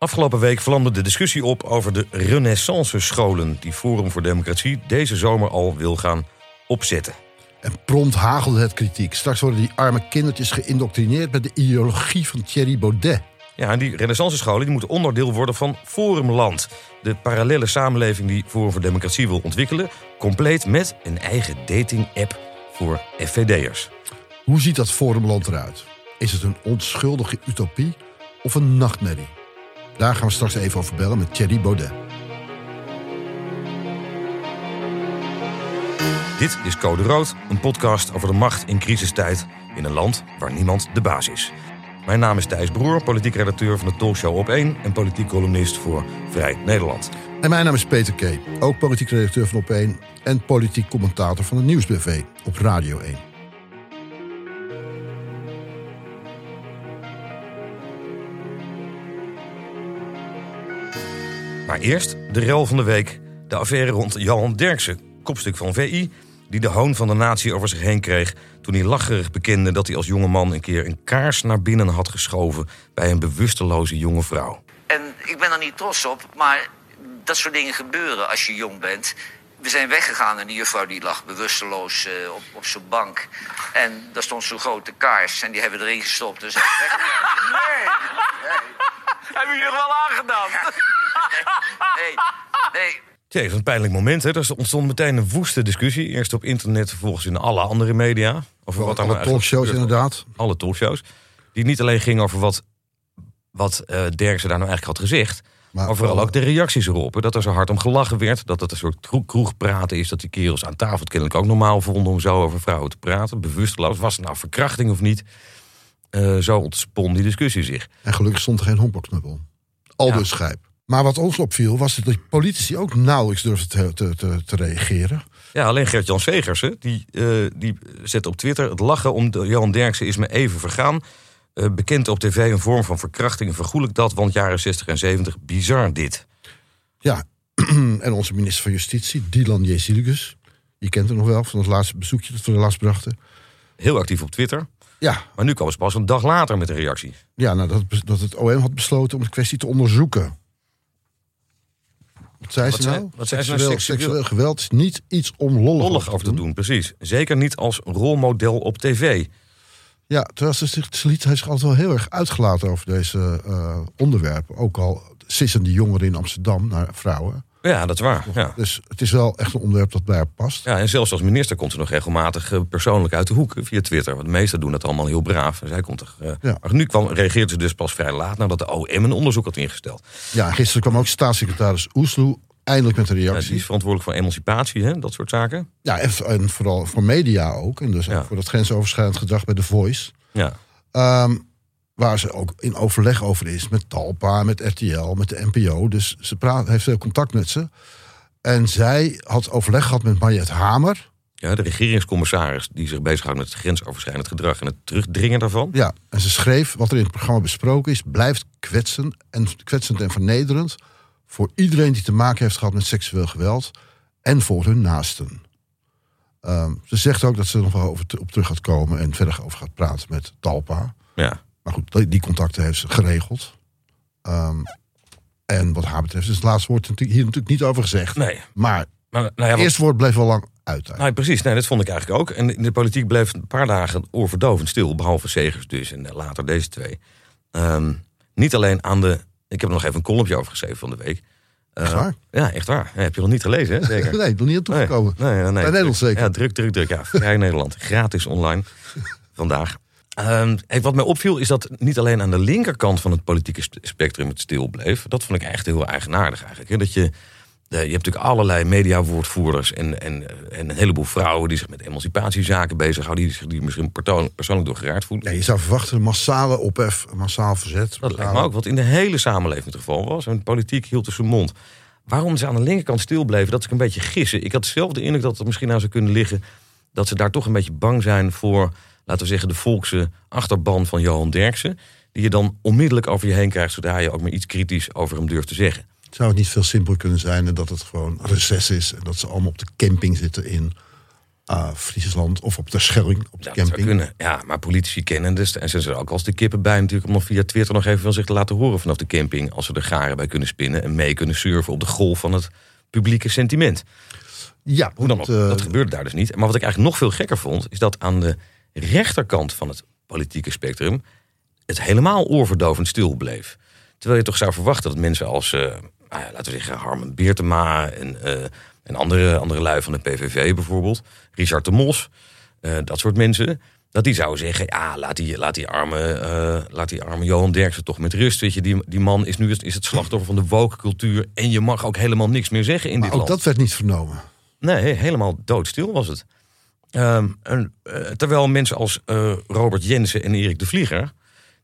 Afgelopen week vlamde de discussie op over de renaissance scholen... die Forum voor Democratie deze zomer al wil gaan opzetten. En prompt hagelde het kritiek. Straks worden die arme kindertjes geïndoctrineerd met de ideologie van Thierry Baudet. Ja, en die renaissance scholen die moeten onderdeel worden van Forumland. De parallele samenleving die Forum voor Democratie wil ontwikkelen... compleet met een eigen dating-app voor FVD'ers. Hoe ziet dat Forumland eruit? Is het een onschuldige utopie of een nachtmerrie? Daar gaan we straks even over bellen met Thierry Baudet. Dit is Code Rood, een podcast over de macht in crisistijd... in een land waar niemand de baas is. Mijn naam is Thijs Broer, politiek redacteur van de talkshow Op 1... en politiek columnist voor Vrij Nederland. En mijn naam is Peter K., ook politiek redacteur van Op 1... en politiek commentator van het Nieuwsbv op Radio 1. Maar eerst de rel van de week. De affaire rond Johan Derksen, kopstuk van VI... die de hoon van de natie over zich heen kreeg... toen hij lacherig bekende dat hij als jonge man een keer een kaars naar binnen had geschoven... bij een bewusteloze jonge vrouw. En ik ben er niet trots op, maar dat soort dingen gebeuren als je jong bent. We zijn weggegaan en die juffrouw die lag bewusteloos eh, op, op zijn bank. En daar stond zo'n grote kaars en die hebben we erin gestopt. Dus nee, Hebben jullie er wel aangedaan? nee, nee. Tja, even een pijnlijk moment. Hè. Er ontstond meteen een woeste discussie. Eerst op internet, vervolgens in alle andere media. Over wat er nou Alle eigenlijk talkshows inderdaad. Alle talkshows. Die niet alleen gingen over wat, wat eh Derksen daar nou eigenlijk had gezegd... Maar, vooral ook de reacties erop. hè. Dat er zo hard om gelachen werd. Dat het een soort kroeg- kroegpraten is. Dat die kerels aan tafel het kennelijk ook normaal vonden... om zo over vrouwen te praten. Bewusteloos. Was het nou verkrachting of niet? Eh, zo ontspon die discussie zich. En gelukkig stond er geen honkbalknuppel. Al Ja. dus schijp. Maar wat ons opviel was dat de politici ook nauwelijks durfden te, te, te, reageren. Ja, alleen Gert-Jan Segers, hè, die, eh, die zet op Twitter... het lachen om de Johan Derksen is me even vergaan. Eh, bekend op tv een vorm van verkrachting. Vergoel ik dat, want jaren 60 en 70, bizar dit. Ja, en onze minister van Justitie, Dylan Jeziligus. Je kent hem nog wel van het laatste bezoekje dat we er laatst brachten. Heel actief op Twitter. Ja, Maar nu komen ze pas een dag later met een reactie. ja nou, dat, dat het OM had besloten om de kwestie te onderzoeken. Wat zei ze nou? wat zei ze nou? seksueel, Seksueel- geweld is niet iets om lollig, Lollig over te doen, precies. Zeker niet als rolmodel op tv. Ja, terwijl ze zich, ze liet hij zich altijd wel heel erg uitgelaten over deze eh, onderwerpen. Ook al sissen die jongeren in Amsterdam naar vrouwen. Ja, dat is waar. Ja. Dus het is wel echt een onderwerp dat bij haar past. Ja, en zelfs als minister komt ze nog regelmatig eh, persoonlijk uit de hoek via Twitter. Want de meesten doen dat allemaal heel braaf. En zij komt er. eh, Ja. Maar nu kwam, reageerde ze dus pas vrij laat nadat de OM een onderzoek had ingesteld. Ja, gisteren kwam ook staatssecretaris Oesloe eindelijk met een Ja, reactie. die is verantwoordelijk voor emancipatie, hè, dat soort zaken. Ja, en, vooral voor media ook. En dus Ja. ook voor dat grensoverschrijdend gedrag bij The Voice. Ja. Ehm, waar ze ook in overleg over is met Talpa, met RTL, met de NPO. Dus ze praat, heeft veel contact met ze. En zij had overleg gehad met Mariette Hamer. ja, de regeringscommissaris die zich bezighoudt met het grensoverschrijdend gedrag en het terugdringen daarvan. Ja, en ze schreef wat er in het programma besproken is... blijft kwetsend en, kwetsend en vernederend... voor iedereen die te maken heeft gehad met seksueel geweld... en voor hun naasten. Ehm, ze zegt ook dat ze er nog wel over op terug gaat komen... en verder over gaat praten met Talpa. Ja. Maar goed, die- contacten heeft ze geregeld. Ehm, en wat haar betreft is het laatste woord hier natuurlijk niet over gezegd. Nee. Maar Maar, nou ja, het eerste woord bleef wel lang uit. nou, precies. Nee, dat vond ik eigenlijk ook. En in de politiek bleef een paar dagen oorverdovend stil. Behalve Segers dus en eh, later deze twee. Ehm, niet alleen aan de... Ik heb er nog even een columnje over geschreven van de week. Eh, Echt waar? Ja, echt waar. Ja, heb je nog niet gelezen, hè? Zeker. nee, nog niet aan toegekomen. Nee, nee, nee, Bij Nederland zeker. Ja, druk, druk, druk. Ja, Vrij Nederland. Gratis online. Vandaag. Hey, wat mij opviel is dat niet alleen aan de linkerkant van het politieke sp- spectrum het stil bleef. Dat vond ik echt heel eigenaardig eigenlijk. Hè? Dat je, eh, je hebt natuurlijk allerlei mediawoordvoerders en, en, eh, en een heleboel vrouwen die zich met emancipatiezaken bezighouden. Die zich die misschien persoon- persoonlijk door geraakt voelen. Ja, je zou verwachten een massale ophef, een massaal verzet. Dat lijkt me ook, wat in de hele samenleving het geval was. En de politiek hield dus zijn mond. Waarom ze aan de linkerkant stil bleven, dat is een beetje gissen. Ik had zelf de indruk dat het misschien aan zou kunnen liggen... dat ze daar toch een beetje bang zijn voor, laten we zeggen... de volkse achterban van Johan Derksen... die je dan onmiddellijk over je heen krijgt... zodra je ook maar iets kritisch over hem durft te zeggen. Zou het niet veel simpeler kunnen zijn en dat het gewoon reces is en dat ze allemaal op de camping zitten in uh, Friesland of op de Schelling, op de Ja, dat zou camping. kunnen. Ja, maar politici kennen dus. En ze zijn er ook als de kippen bij natuurlijk om nog via Twitter nog even van zich te laten horen vanaf de camping. Als ze er garen bij kunnen spinnen en mee kunnen surfen op de golf van het publieke sentiment. Ja, Hoe dan ook, want, eh, dat gebeurde daar dus niet. Maar wat ik eigenlijk nog veel gekker vond, is dat aan de rechterkant van het politieke spectrum het helemaal oorverdovend stil bleef. Terwijl je toch zou verwachten dat mensen als, ja, laten we zeggen, Harmen Beertema en, eh, en andere, andere lui van de PVV bijvoorbeeld, Richard de Mos, eh, dat soort mensen, dat die zouden zeggen, ja, laat die, laat die, arme, laat die arme Johan Derksen toch met rust. Weet je, die, die man is nu het, is het slachtoffer van de woke cultuur en je mag ook helemaal niks meer zeggen in maar dit ook land. dat werd niet vernomen. Nee, helemaal doodstil was het. Ehm, en, eh, terwijl mensen als eh, Robert Jensen en Erik de Vlieger...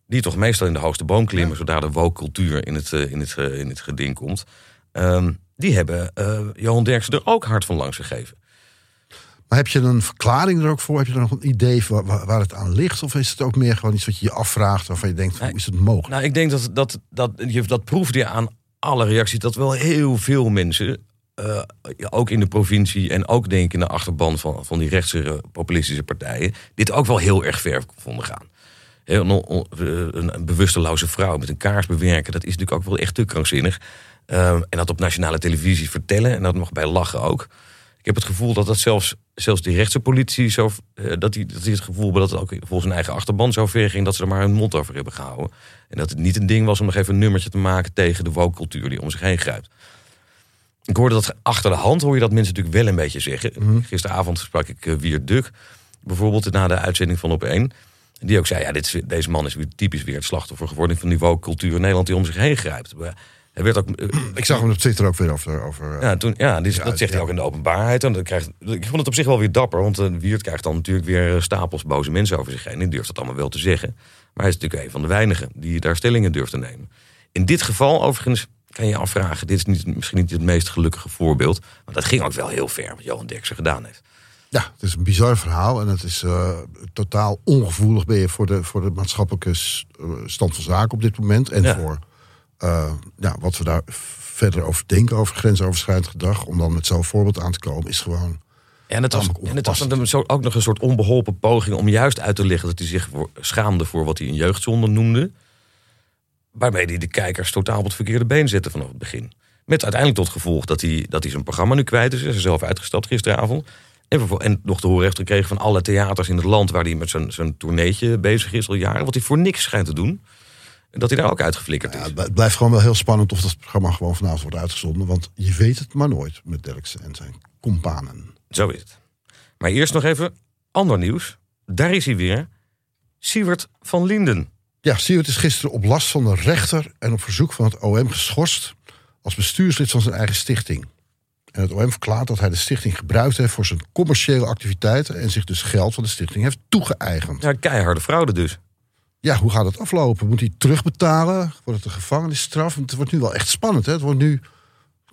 die toch meestal in de hoogste boom klimmen... zodra de woke-cultuur in het, eh, in, het, in het geding komt... ehm, die hebben Johan Derksen er ook hard van langs gegeven. Maar heb je een verklaring er ook voor? Heb je er nog een idee waar, waar, waar het aan ligt? Of is het ook meer gewoon iets wat je je afvraagt... waarvan je denkt, hoe is het mogelijk? Nou, ik denk dat dat, dat, je, dat proefde je aan alle reacties... dat wel heel veel mensen, eh, ook in de provincie... en ook denk ik in de achterban van, van die rechtse eh, populistische partijen... dit ook wel heel erg ver vonden gaan. Eh, een, bewusteloze vrouw met een kaars bewerken... dat is natuurlijk ook wel echt te krankzinnig. Ehm, en dat op nationale televisie vertellen... en dat nog bij lachen ook... Ik heb het gevoel dat dat zelfs, zelfs die rechtse politie zo, dat, die, dat die het gevoel hebben dat het ook volgens hun eigen achterban zo ver ging dat ze er maar hun mond over hebben gehouden. En dat het niet een ding was om nog even een nummertje te maken tegen de woke-cultuur die om zich heen grijpt. Ik hoorde dat achter de hand hoor je dat mensen natuurlijk wel een beetje zeggen. Gisteravond sprak ik uh, Wiert Duk, bijvoorbeeld na de uitzending van Op 1. Die ook zei, ja, dit is, deze man is weer typisch weer het slachtoffer geworden van die woke-cultuur in Nederland die om zich heen grijpt. Hij werd ook, eh, Ik zag hem op Twitter ook weer over... over ja, toen, ja, dat zegt hij ook in de openbaarheid. En dat krijgt, ik vond het op zich wel weer dapper. Want uh, Wiert krijgt dan natuurlijk weer stapels boze mensen over zich heen. Die durft dat allemaal wel te zeggen. Maar hij is natuurlijk een van de weinigen die daar stellingen durft te nemen. In dit geval overigens kan je afvragen... dit is niet, misschien niet het meest gelukkige voorbeeld. Maar dat ging ook wel heel ver wat Johan Derksen gedaan heeft. Ja, het is een bizar verhaal en het is eh, totaal ongevoelig ben je voor de, voor de maatschappelijke eh, stand van zaken op dit moment. En Ja. voor eh, ja, wat we daar verder over denken over grensoverschrijdend gedrag. Om dan met zo'n voorbeeld aan te komen is gewoon... En het was, en het was een, ook nog een soort onbeholpen poging om juist uit te leggen dat hij zich voor- schaamde voor wat hij een jeugdzonde noemde. Waarmee hij de kijkers totaal op het verkeerde been zette vanaf het begin. Met uiteindelijk tot gevolg dat hij, dat hij zijn programma nu kwijt is. Hij is er zelf uitgestapt gisteravond. En, en nog te horen heeft gekregen van alle theaters in het land waar hij met zijn, zijn tourneetje bezig is al jaren. Wat hij voor niks schijnt te doen. En dat hij daar ook uitgeflikkerd Ja, is. het bl- het blijft gewoon wel heel spannend of dat programma gewoon vanavond wordt uitgezonden. Want je weet het maar nooit met Derksen en zijn companen. Zo is het. Maar eerst nog even ander nieuws. Daar is hij weer. Siewert van Linden. Ja, Siewert is gisteren op last van de rechter en op verzoek van het OM geschorst als bestuurslid van zijn eigen stichting. En het OM verklaart dat hij de stichting gebruikt heeft voor zijn commerciële activiteiten en zich dus geld van de stichting heeft toegeëigend. Ja, keiharde fraude dus. Ja, hoe gaat het aflopen? Moet hij terugbetalen? Wordt het een gevangenisstraf? Het wordt nu wel echt spannend. Hè? Het wordt nu,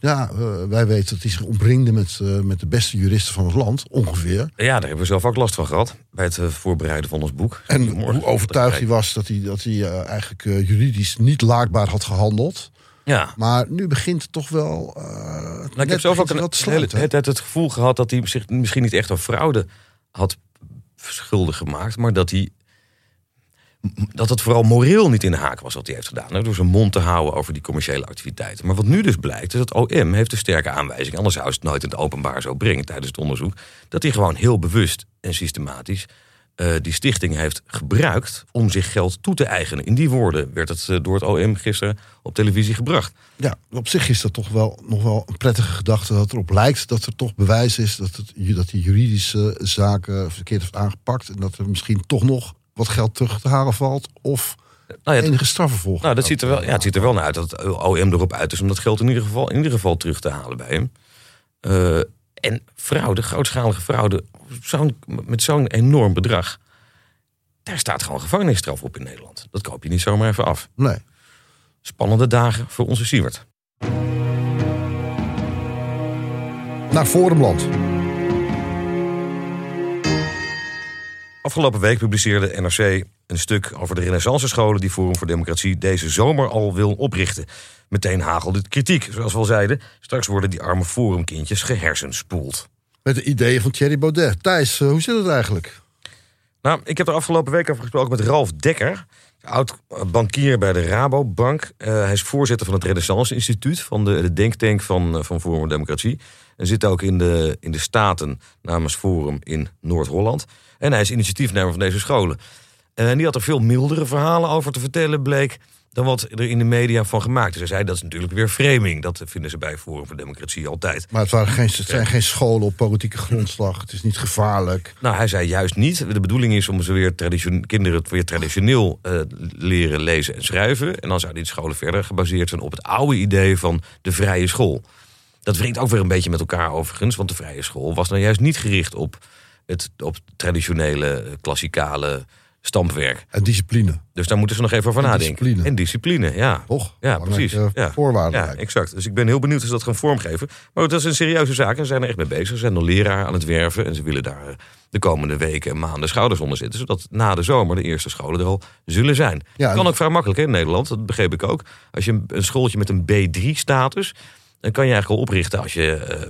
ja, eh, wij weten dat hij zich omringde met, eh, met de beste juristen van het land, ongeveer. Ja, daar hebben we zelf ook last van gehad. Bij het eh, voorbereiden van ons boek. En hoe overtuigd hij was dat hij, dat hij eigenlijk juridisch niet laakbaar had gehandeld. Ja. Maar nu begint het toch wel. Nou, ik heb zelf ook een, te hele, het, het gevoel gehad dat hij zich misschien niet echt aan fraude had schuldig gemaakt. Maar dat hij dat het vooral moreel niet in de haak was wat hij heeft gedaan. Door zijn mond te houden over die commerciële activiteiten. Maar wat nu dus blijkt, is dat OM heeft een sterke aanwijzing. Anders zou het nooit in het openbaar zo brengen tijdens het onderzoek. Dat hij gewoon heel bewust en systematisch eh, die stichting heeft gebruikt om zich geld toe te eigenen. In die woorden werd het eh, door het OM gisteren op televisie gebracht. Ja, op zich is dat toch wel nog wel een prettige gedachte dat erop lijkt dat er toch bewijs is dat, het, dat die juridische zaken verkeerd heeft aangepakt. En dat er misschien toch nog wat geld terug te halen valt. Of Nou ja, enige strafvervolging. Nou, dat ziet er wel, ja, het ziet er wel naar uit dat het OM erop uit is om dat geld in ieder geval, in ieder geval terug te halen bij hem. Eh, en fraude, grootschalige fraude, met zo'n enorm bedrag. Daar staat gewoon gevangenisstraf op in Nederland. Dat koop je niet zomaar even af. Nee. Spannende dagen voor onze Siewert. Naar Forumland. Afgelopen week publiceerde NRC een stuk over de renaissance scholen die Forum voor Democratie deze zomer al wil oprichten. Meteen hagelde het kritiek, zoals we al zeiden. Straks worden die arme forumkindjes gehersenspoeld. Met de ideeën van Thierry Baudet. Thijs, eh, hoe zit het eigenlijk? Nou, ik heb er afgelopen week over gesproken met Ralf Dekker. Oud bankier bij de Rabobank. Uh, hij is voorzitter van het Renaissance Instituut. Van de, de denktank van, van Forum Democratie. En zit ook in de, in de Staten namens Forum in Noord-Holland. En hij is initiatiefnemer van deze scholen. En die had er veel mildere verhalen over te vertellen, bleek dan wat er in de media van gemaakt is. Hij zei dat is natuurlijk weer framing. Dat vinden ze bij Forum voor Democratie altijd. Maar het, waren geen, het zijn geen scholen op politieke grondslag. Het is niet gevaarlijk. Nou, hij zei juist niet. De bedoeling is om ze weer kinderen weer traditioneel uh, leren lezen en schrijven. En dan zouden die scholen verder gebaseerd zijn op het oude idee van de vrije school. Dat wringt ook weer een beetje met elkaar overigens. Want de vrije school was nou juist niet gericht op het op traditionele, klassikale stampwerk. En discipline. Dus daar moeten ze nog even over En nadenken. discipline. En discipline, ja. Toch? Ja, precies. eh, Ja. voorwaarde Ja, exact. Dus ik ben heel benieuwd of ze dat gaan vormgeven. Maar dat is een serieuze zaak en ze zijn er echt mee bezig. Ze zijn nog leraar aan het werven en ze willen daar eh, de komende weken en maanden schouders onder zitten. Zodat na de zomer de eerste scholen er al zullen zijn. Ja, kan ook vrij makkelijk hè, in Nederland, dat begreep ik ook. Als je een, een schooltje met een B3-status, dan kan je eigenlijk al oprichten als je... eh,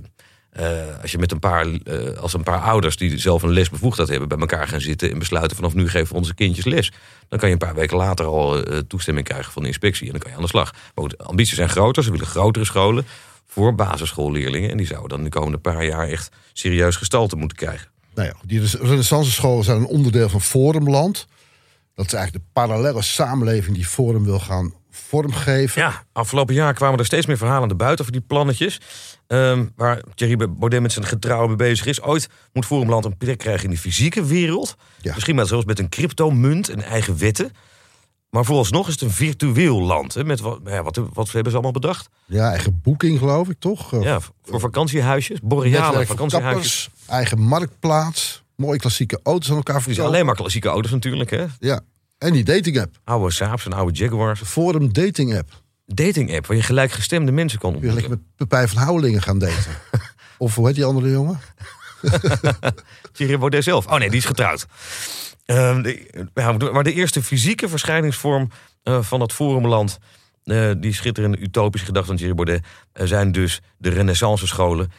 eh, als je met een paar, eh, als een paar ouders die zelf een lesbevoegdheid hebben, bij elkaar gaan zitten en besluiten vanaf nu geven we onze kindjes les. Dan kan je een paar weken later al toestemming krijgen van de inspectie en dan kan je aan de slag. Maar goed, ambities zijn groter, ze willen grotere scholen voor basisschoolleerlingen. En die zouden dan de komende paar jaar echt serieus gestalte moeten krijgen. Nou ja, die renaissance scholen zijn een onderdeel van Forumland. Dat is eigenlijk de parallele samenleving die Forum wil gaan vormgeven. Ja, afgelopen jaar kwamen er steeds meer verhalen naar buiten over die plannetjes. Ehm, waar Thierry Baudet met zijn getrouwen mee bezig is. Ooit moet Forumland een plek krijgen in de fysieke wereld. Ja. Misschien maar zelfs met een cryptomunt en eigen wetten. Maar vooralsnog is het een virtueel land. Hè, met wat, ja, wat, wat hebben ze allemaal bedacht? Ja, eigen boeking geloof ik toch? Ja, voor vakantiehuisjes, boreale van vakantiehuisjes. kappers, eigen marktplaats, mooie klassieke auto's aan elkaar Het is verkopen. alleen maar klassieke auto's natuurlijk. Hè? Ja, en die dating app. Oude Saabs en oude Jaguars. Forum dating app. Dating app waar je gelijkgestemde mensen kan Kun je lekker ontmoeten. met Pepijn van Houwelingen gaan daten. of hoe heet die andere jongen? Thierry Baudet zelf. Oh nee, die is getrouwd. De- ja, maar de eerste fysieke verschijningsvorm eh, van het forumland... eh, die schitterende utopische gedachte van Thierry Baudet... eh, zijn dus de renaissance scholen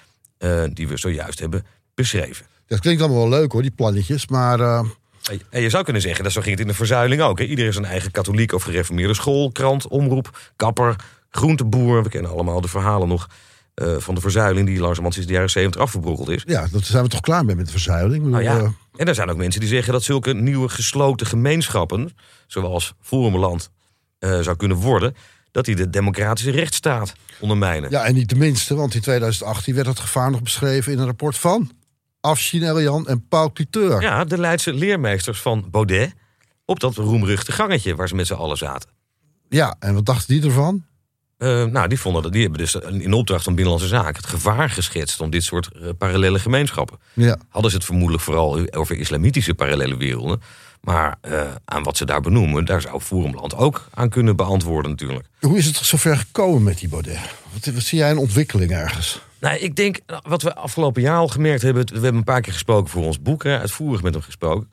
die we zojuist hebben beschreven. Dat klinkt allemaal wel leuk hoor, die plannetjes. Maar En je zou kunnen zeggen, dat zo ging het in de verzuiling ook. Hè? Iedereen zijn eigen katholiek of gereformeerde school, krant, omroep, kapper, groenteboer. We kennen allemaal de verhalen nog eh, van de verzuiling... die langzamerhand sinds de jaren 70 afgebrokkeld is. ja, daar zijn we toch klaar mee met de verzuiling. Nou ja, eh, en er zijn ook mensen die zeggen dat zulke nieuwe gesloten gemeenschappen, zoals Forumland eh, zou kunnen worden, dat die de democratische rechtsstaat ondermijnen. ja, en niet de minste, want in 2018 werd het gevaar nog beschreven in een rapport van Afshin Elian en Paul Cliteur. Ja, de Leidse leermeesters van Baudet op dat roemruchte gangetje waar ze met z'n allen zaten. Ja, en wat dachten die ervan? Eh, nou, die, vonden dat, die hebben dus in opdracht van Binnenlandse Zaken het gevaar geschetst om dit soort eh, parallele gemeenschappen. Ja, Hadden ze het vermoedelijk vooral over islamitische parallele werelden. Maar eh, aan wat ze daar benoemen, daar zou Forumland ook aan kunnen beantwoorden natuurlijk. hoe is het zover gekomen met die Baudet? Wat, wat zie jij een ontwikkeling ergens? Nou, ik denk, wat we afgelopen jaar al gemerkt hebben... we hebben een paar keer gesproken voor ons boek, uitvoerig met hem gesproken.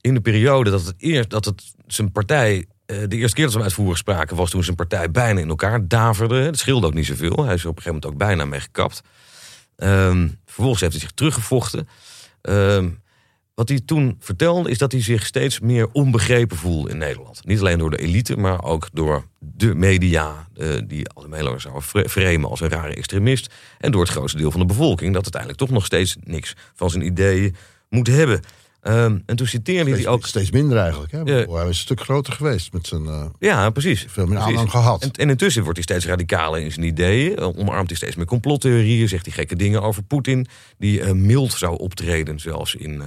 In de periode dat het eerst, dat het zijn partij... eh, de eerste keer dat ze hem uitvoerig spraken... was toen zijn partij bijna in elkaar daverde. Dat scheelde ook niet zoveel. Hij is op een gegeven moment ook bijna mee gekapt. Ehm, vervolgens heeft hij zich teruggevochten. Ehm, wat hij toen vertelde is dat hij zich steeds meer onbegrepen voelde in Nederland. Niet alleen door de elite, maar ook door de media... eh, die al heel framen als een rare extremist... en door het grootste deel van de bevolking... dat uiteindelijk toch nog steeds niks van zijn ideeën moet hebben. Ehm, en toen citeerde hij Steeds, ook... steeds minder eigenlijk. Hè? Hij is een stuk groter geweest met zijn... eh, Ja, precies. veel meer aanhang gehad. En, en intussen wordt hij steeds radicaler in zijn ideeën. Eh, Omarmt hij steeds meer complottheorieën. Zegt hij gekke dingen over Poetin. Die eh, mild zou optreden, zelfs in,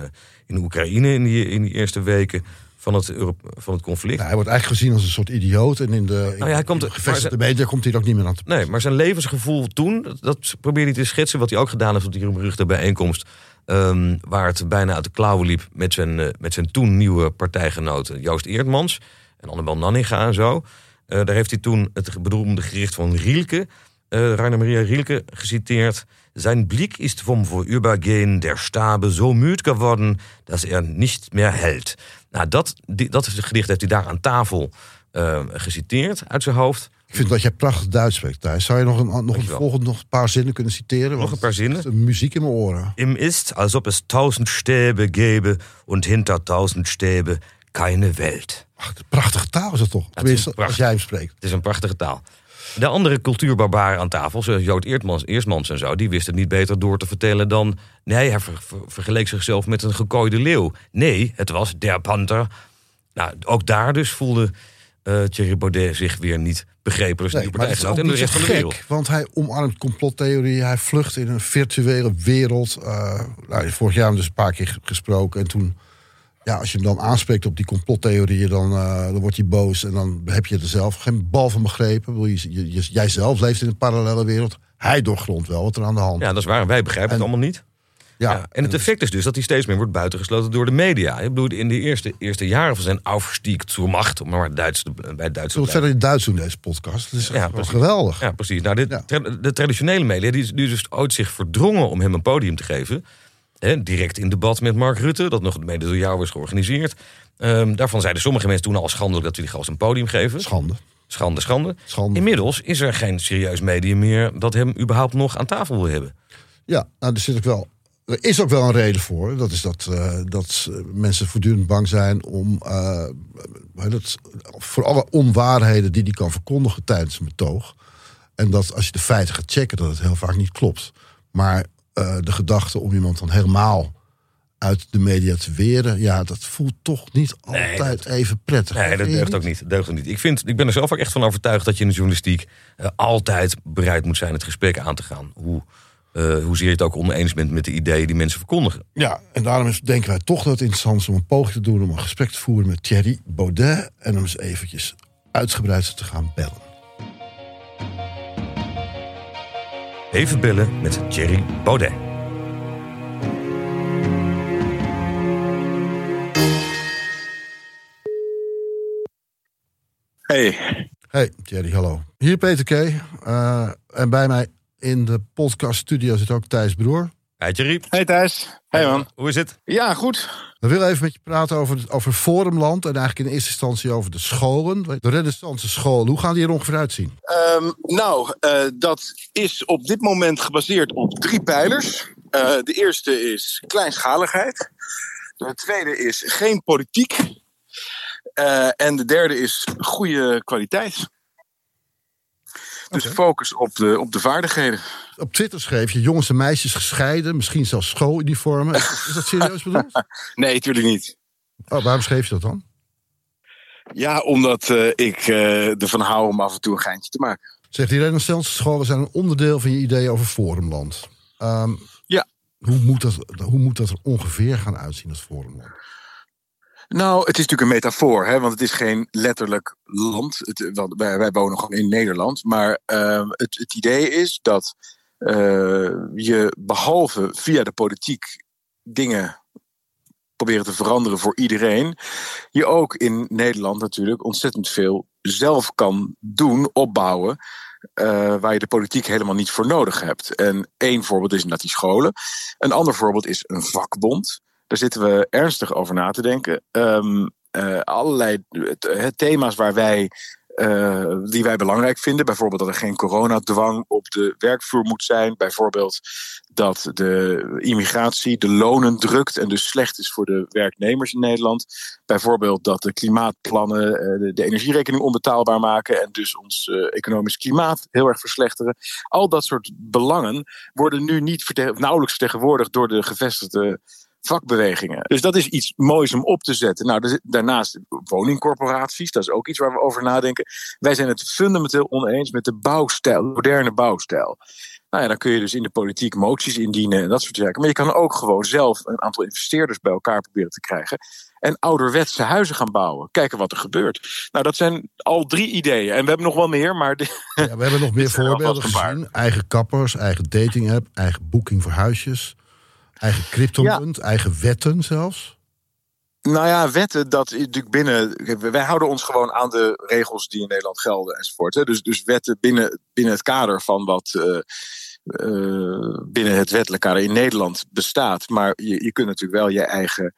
in Oekraïne in die, in die eerste weken van het, van het conflict. Ja, hij wordt eigenlijk gezien als een soort idioot. En in de, in Nou ja, hij komt- de gevestigde media komt hij er ook niet meer aan te Nee, maar zijn levensgevoel toen, dat, dat probeerde hij te schetsen. Wat hij ook gedaan heeft op die beruchte bijeenkomst. Ehm, waar het bijna uit de klauwen liep met zijn, eh, met zijn toen nieuwe partijgenoten Joost Eertmans en Annabel Nanninga en zo. Eh, daar heeft hij toen het beroemde gericht van Rielke, eh Rainer Maria Rielke, geciteerd. Zijn blik is vom Vorübergehen der Stabe zo müd geworden, dat er niet meer hält. Nou, dat, die, dat gedicht heeft hij daar aan tafel eh, geciteerd uit zijn hoofd. Ik vind dat jij prachtig Duits spreekt, Thijs. Zou je nog een, nog een nog een paar zinnen kunnen citeren? Want een paar zinnen? is Muziek in mijn oren. Im ist, als ob es tausend Stäbe gäbe und hinter tausend Stäbe keine Welt. Ach, prachtige taal is dat toch? Tenminste, als prachtig. jij hem spreekt. Het is een prachtige taal. De andere cultuurbarbaren aan tafel, zoals Jood Eertmans, Eerstmans en zo... die wisten het niet beter door te vertellen dan... nee, hij ver- ver- vergeleek zichzelf met een gekooide leeuw. Nee, het was der Panther. Nou, ook daar dus voelde eh, Thierry Baudet zich weer niet begrepen... dus Nee, die maar het is ook partijgenoot en de rest zo van de wereld. gek, want hij omarmt complottheorieën. Hij vlucht in een virtuele wereld. Eh, nou, vorig jaar hebben we dus een paar keer gesproken. En toen, ja, als je hem dan aanspreekt op die complottheorieën... dan, eh, dan wordt hij boos en dan heb je er zelf geen bal van begrepen. Je, je, je- jij zelf leeft in een parallele wereld. Hij doorgrondt wel wat er aan de hand Ja, dat is waar. Wij begrijpen het allemaal niet. Ja, Ja, en het effect is dus dat hij steeds meer wordt buitengesloten door de media. Ik bedoel, in de eerste, eerste jaren van zijn aufstieg zur Macht... om maar het Duits te, bij het Duits te blijven. verder Duits doen, deze podcast? Dat is Ja, precies. geweldig. Ja, precies. Nou, Ja. tra- de traditionele media die, is- die dus ooit zich verdrongen om hem een podium te geven. Direct in debat met Mark Rutte, dat nog mede door jou was georganiseerd. Ehm, daarvan zeiden sommige mensen toen al schandelijk dat we die gast een podium geven. Schande. Schande, schande. Schande. Inmiddels is er geen serieus medium meer dat hem überhaupt nog aan tafel wil hebben. Ja, nou, er, zit ook wel, er is ook wel een reden voor. Dat is dat, eh, dat mensen voortdurend bang zijn om. eh, het, voor alle onwaarheden die hij kan verkondigen tijdens een betoog. En dat als je de feiten gaat checken, dat het heel vaak niet klopt. Maar eh, de gedachte om iemand dan helemaal uit de media te weren, ja, dat voelt toch niet Nee, altijd even prettig. Nee, dat deugt ook niet. Dat deugt ook niet. Ik, vind, ik ben er zelf ook echt van overtuigd dat je in de journalistiek altijd bereid moet zijn het gesprek aan te gaan. Hoe, eh hoezeer je het ook oneens bent met de ideeën die mensen verkondigen. Ja, en daarom is, denken wij toch dat het interessant is om een poging te doen om een gesprek te voeren met Thierry Baudet en hem eens eventjes uitgebreid te gaan bellen. Even bellen met Thierry Baudet. Hey, Hey Thierry, hallo. Hier Peter K. Eh, en bij mij in de podcast studio zit ook Thijs Broer. Hey Thierry. hey Thijs. Hey man. Hoe is het? Ja, goed. We willen even met je praten over, over Forumland en eigenlijk in eerste instantie over de scholen. De renaissance scholen, hoe gaan die er ongeveer uitzien? Ehm, nou, eh, dat is op dit moment gebaseerd op drie pijlers. Eh, de eerste is kleinschaligheid. De tweede is geen politiek. Eh, en de derde is goede kwaliteit. Dus focus op de, op de vaardigheden. Op Twitter schreef je jongens en meisjes gescheiden, misschien zelfs schooluniformen. Is, dat serieus bedoeld? Nee, natuurlijk niet. Oh, waarom schreef je dat dan? Ja, omdat eh, ik eh, ervan hou om af en toe een geintje te maken. Zegt die renaissance scholen zijn een onderdeel van je idee over Forumland. Ehm, Ja. Hoe moet, dat, hoe moet dat er ongeveer gaan uitzien, dat Forumland? Nou, het is natuurlijk een metafoor, hè, want het is geen letterlijk land. Het, wij, wonen gewoon in Nederland. Maar ehm, het, het idee is dat eh, je behalve via de politiek dingen proberen te veranderen voor iedereen, je ook in Nederland natuurlijk ontzettend veel zelf kan doen, opbouwen. eh, waar je de politiek helemaal niet voor nodig hebt. En één voorbeeld is inderdaad die scholen. Een ander voorbeeld is een vakbond. Daar zitten we ernstig over na te denken. Ehm, eh, allerlei eh, thema's waar wij, eh, die wij belangrijk vinden. Bijvoorbeeld dat er geen coronadwang op de werkvloer moet zijn. Bijvoorbeeld dat de immigratie de lonen drukt en dus slecht is voor de werknemers in Nederland. Bijvoorbeeld dat de klimaatplannen de, energierekening onbetaalbaar maken en dus ons economisch klimaat heel erg verslechteren. Al dat soort belangen worden nu niet nauwelijks vertegenwoordigd door de gevestigde vakbewegingen. Dus dat is iets moois om op te zetten. Nou, daarnaast woningcorporaties, dat is ook iets waar we over nadenken. Wij zijn het fundamenteel oneens met de bouwstijl, de moderne bouwstijl. Nou ja, dan kun je dus in de politiek moties indienen en dat soort zaken. Maar je kan ook gewoon zelf een aantal investeerders bij elkaar proberen te krijgen. En ouderwetse huizen gaan bouwen. Kijken wat er gebeurt. Nou, dat zijn al drie ideeën. En we hebben nog wel meer, maar Ja, we hebben nog meer voorbeelden gezien. Eigen kappers, eigen dating app, eigen boeking voor huisjes. Eigen cryptomunt, eigen wetten zelfs. Nou ja, wetten, dat is natuurlijk binnen. Wij houden ons gewoon aan de regels die in Nederland gelden enzovoort. Hè. Dus, dus wetten binnen, binnen het kader van wat eh, eh, binnen het wettelijk kader in Nederland bestaat. Maar je, je kunt natuurlijk wel je eigen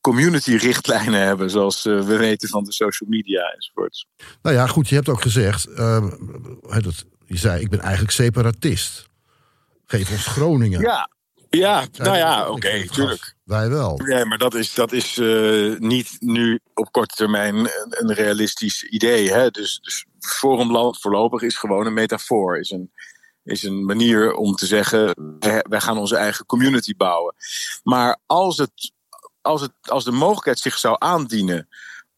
community-richtlijnen hebben, zoals we weten van de social media enzovoort. Nou ja, goed, je hebt ook gezegd, dat, je zei, ik ben eigenlijk separatist. Geef ons Groningen. Ja, ja, nou ja, oké, okay, tuurlijk. Wij wel. Nee, maar dat is, dat is uh, niet nu op korte termijn een, een realistisch idee. Hè? Dus, dus Forumland voorlopig is gewoon een metafoor. Is een, is een manier om te zeggen, wij gaan onze eigen community bouwen. Maar als, het, als, het, als de mogelijkheid zich zou aandienen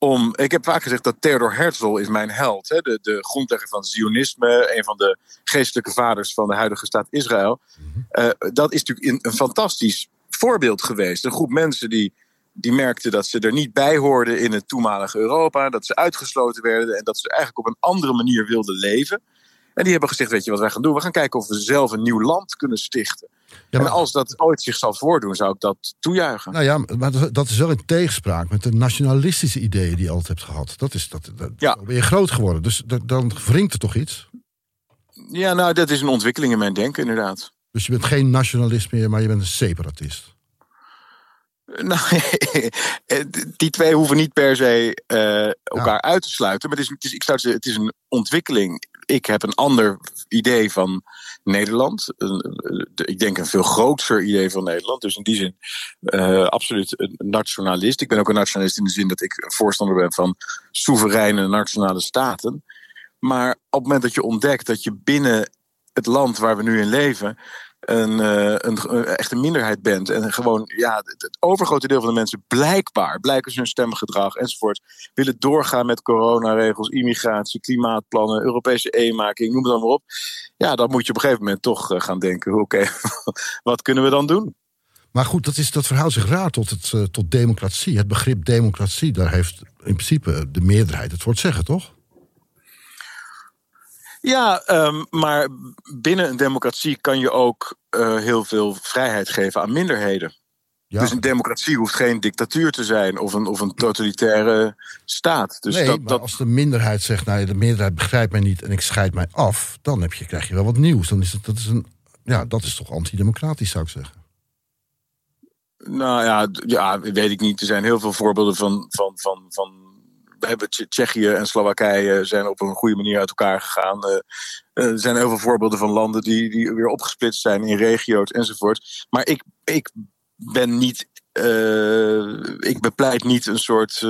om. Ik heb vaak gezegd dat Theodor Herzl is mijn held. Hè? De, de grondlegger van Zionisme, een van de geestelijke vaders van de huidige staat Israël. Uh, dat is natuurlijk een, een, fantastisch voorbeeld geweest. Een groep mensen die, die merkten dat ze er niet bij hoorden in het toenmalige Europa. Dat ze uitgesloten werden en dat ze eigenlijk op een andere manier wilden leven. En die hebben gezegd: Weet je wat wij gaan doen? We gaan kijken of we zelf een nieuw land kunnen stichten. Ja, maar... En als dat ooit zich zal voordoen, zou ik dat toejuichen. Nou ja, maar dat is wel in tegenspraak met de nationalistische ideeën die je altijd hebt gehad. Dat is, dat, dat ja. ben je groot geworden, dus dat, dan wringt er toch iets? Ja, nou, dat is een ontwikkeling in mijn denken, inderdaad. Dus je bent geen nationalist meer, maar je bent een separatist? Nou, die twee hoeven niet per se uh, elkaar uit te sluiten. Maar het is, het is, ik zou zeggen, het is een ontwikkeling. Ik heb een ander idee van Nederland. ik denk een veel groter idee van Nederland. Dus in die zin uh, absoluut een nationalist. Ik ben ook een nationalist in de zin dat ik voorstander ben van soevereine nationale staten. Maar op het moment dat je ontdekt dat je binnen het land waar we nu in leven een, uh, een, een minderheid bent. En gewoon, ja, het, overgrote deel van de mensen blijkbaar, blijkens hun stemgedrag enzovoort, willen doorgaan met coronaregels, immigratie, klimaatplannen, Europese eenmaking, noem het dan maar op. Ja, dan moet je op een gegeven moment toch uh, gaan denken: oké, wat kunnen we dan doen? Maar goed, dat, is, dat verhoudt zich raar tot, het, uh, tot democratie. Het begrip democratie, daar heeft in principe de meerderheid het voor zeggen, toch? Ja, um, maar binnen een democratie kan je ook uh, heel veel vrijheid geven aan minderheden. Ja. Dus een democratie hoeft geen dictatuur te zijn of een, of een totalitaire staat. Dus nee, dat, maar dat... als de minderheid zegt, nou, de meerderheid begrijpt mij niet en ik scheid mij af, dan heb je, krijg je wel wat nieuws. Dan is het, dat, is een, ja, dat is toch antidemocratisch, zou ik zeggen. Nou ja, ja, weet ik niet. Er zijn heel veel voorbeelden van, van, van, van we Tsjechië en Slowakije zijn op een goede manier uit elkaar gegaan. Uh, er zijn heel veel voorbeelden van landen die, die weer opgesplitst zijn in regio's enzovoort. Maar ik, ik ben niet. Uh, ik bepleit niet een soort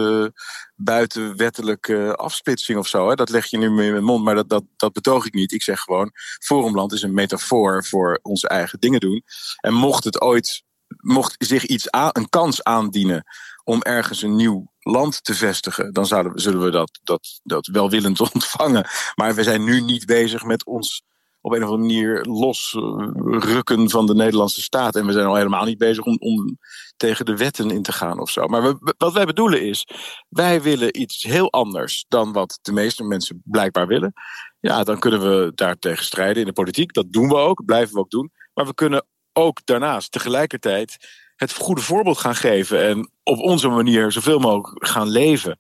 buitenwettelijke afsplitsing of zo. Hè. Dat leg je nu in mijn mond, maar dat, dat, dat betoog ik niet. Ik zeg gewoon: Forumland is een metafoor voor onze eigen dingen doen. En mocht het ooit mocht zich iets aan, een kans aandienen om ergens een nieuw land te vestigen, dan zouden, zullen we dat, dat, dat welwillend ontvangen. Maar we zijn nu niet bezig met ons op een of andere manier losrukken van de Nederlandse staat. En we zijn al helemaal niet bezig om, om tegen de wetten in te gaan of zo. Maar wat wij bedoelen is, wij willen iets heel anders dan wat de meeste mensen blijkbaar willen. Ja, dan kunnen we daartegen strijden in de politiek. Dat doen we ook, blijven we ook doen. Maar we kunnen ook daarnaast tegelijkertijd het goede voorbeeld gaan geven. En op onze manier zoveel mogelijk gaan leven.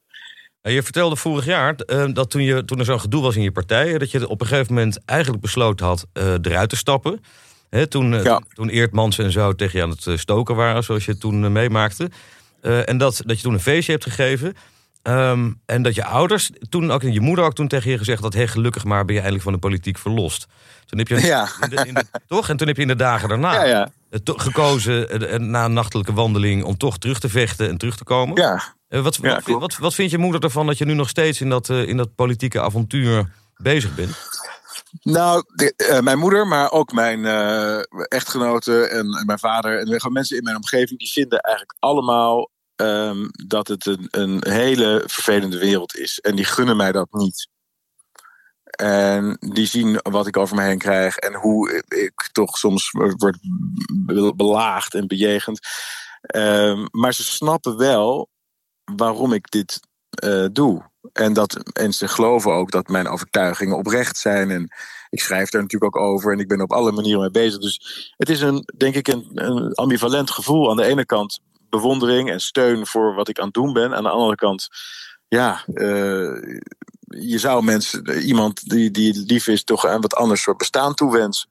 Je vertelde vorig jaar uh, dat toen, je, toen er zo'n gedoe was in je partij, dat je op een gegeven moment eigenlijk besloten had uh, eruit te stappen. He, toen, uh, ja. toen Eert en zo tegen je aan het stoken waren, zoals je toen meemaakte. en dat, dat je toen een feestje hebt gegeven. Um, en dat je ouders, toen ook je moeder ook toen tegen je gezegd dat, hey, gelukkig maar ben je eindelijk van de politiek verlost. Toen heb je, ja. in de, in de, toch? En toen heb je in de dagen daarna ja, ja. gekozen, na een nachtelijke wandeling, om toch terug te vechten en terug te komen. Ja. Wat, wat, wat, wat vindt je moeder ervan dat je nu nog steeds in dat, in dat politieke avontuur bezig bent? Nou, de, uh, mijn moeder, maar ook mijn uh, echtgenoten en, en, mijn vader en gewoon mensen in mijn omgeving, die vinden eigenlijk allemaal um, dat het een, een hele vervelende wereld is. En die gunnen mij dat niet. En die zien wat ik over me heen krijg en hoe ik toch soms word belaagd en bejegend. Um, maar ze snappen wel waarom ik dit uh, doe. En, dat, en ze geloven ook dat mijn overtuigingen oprecht zijn. En ik schrijf daar natuurlijk ook over. En ik ben op alle manieren mee bezig. Dus het is een, denk ik, een, een ambivalent gevoel. Aan de ene kant bewondering en steun voor wat ik aan het doen ben. Aan de andere kant, ja, uh, je zou mensen, iemand die, die lief is, toch een wat anders soort bestaan toewensen.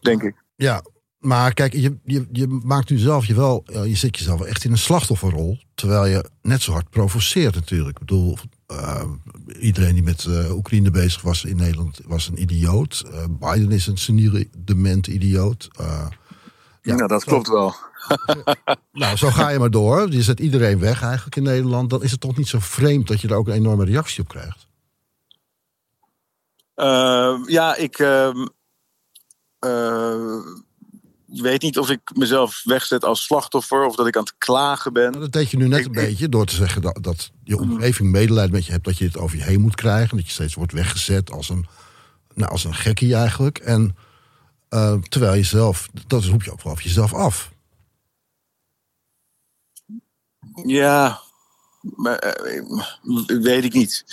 Denk ik. Ja, maar kijk, je, je, je maakt nu zelf je wel, eh, je zet jezelf echt in een slachtofferrol. Terwijl je net zo hard provoceert natuurlijk. Ik bedoel, uh, iedereen die met Oekraïne bezig was in Nederland was een idioot. Biden is een seniele, dement idioot. Ja, nou, dat klopt wel. nou, zo ga je maar door. Je zet iedereen weg eigenlijk in Nederland. Dan is het toch niet zo vreemd dat je er ook een enorme reactie op krijgt. ja, ik ehm, ik weet niet of ik mezelf wegzet als slachtoffer of dat ik aan het klagen ben. Nou, dat deed je nu net een beetje door te zeggen dat, dat je mm. omgeving medelijden met je hebt, dat je het over je heen moet krijgen. Dat je steeds wordt weggezet als een, nou, als een gekkie eigenlijk. En uh, terwijl je zelf, dat roep je ook wel over jezelf af. Ja, maar, uh, weet ik niet.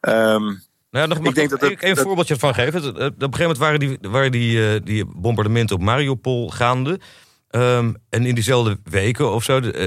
Um, nou ja, nog, ik denk dat, ik een voorbeeldje van geven. Op een gegeven moment waren die, waren die, uh, die bombardementen op Mariupol gaande. Um, en in diezelfde weken of zo, uh,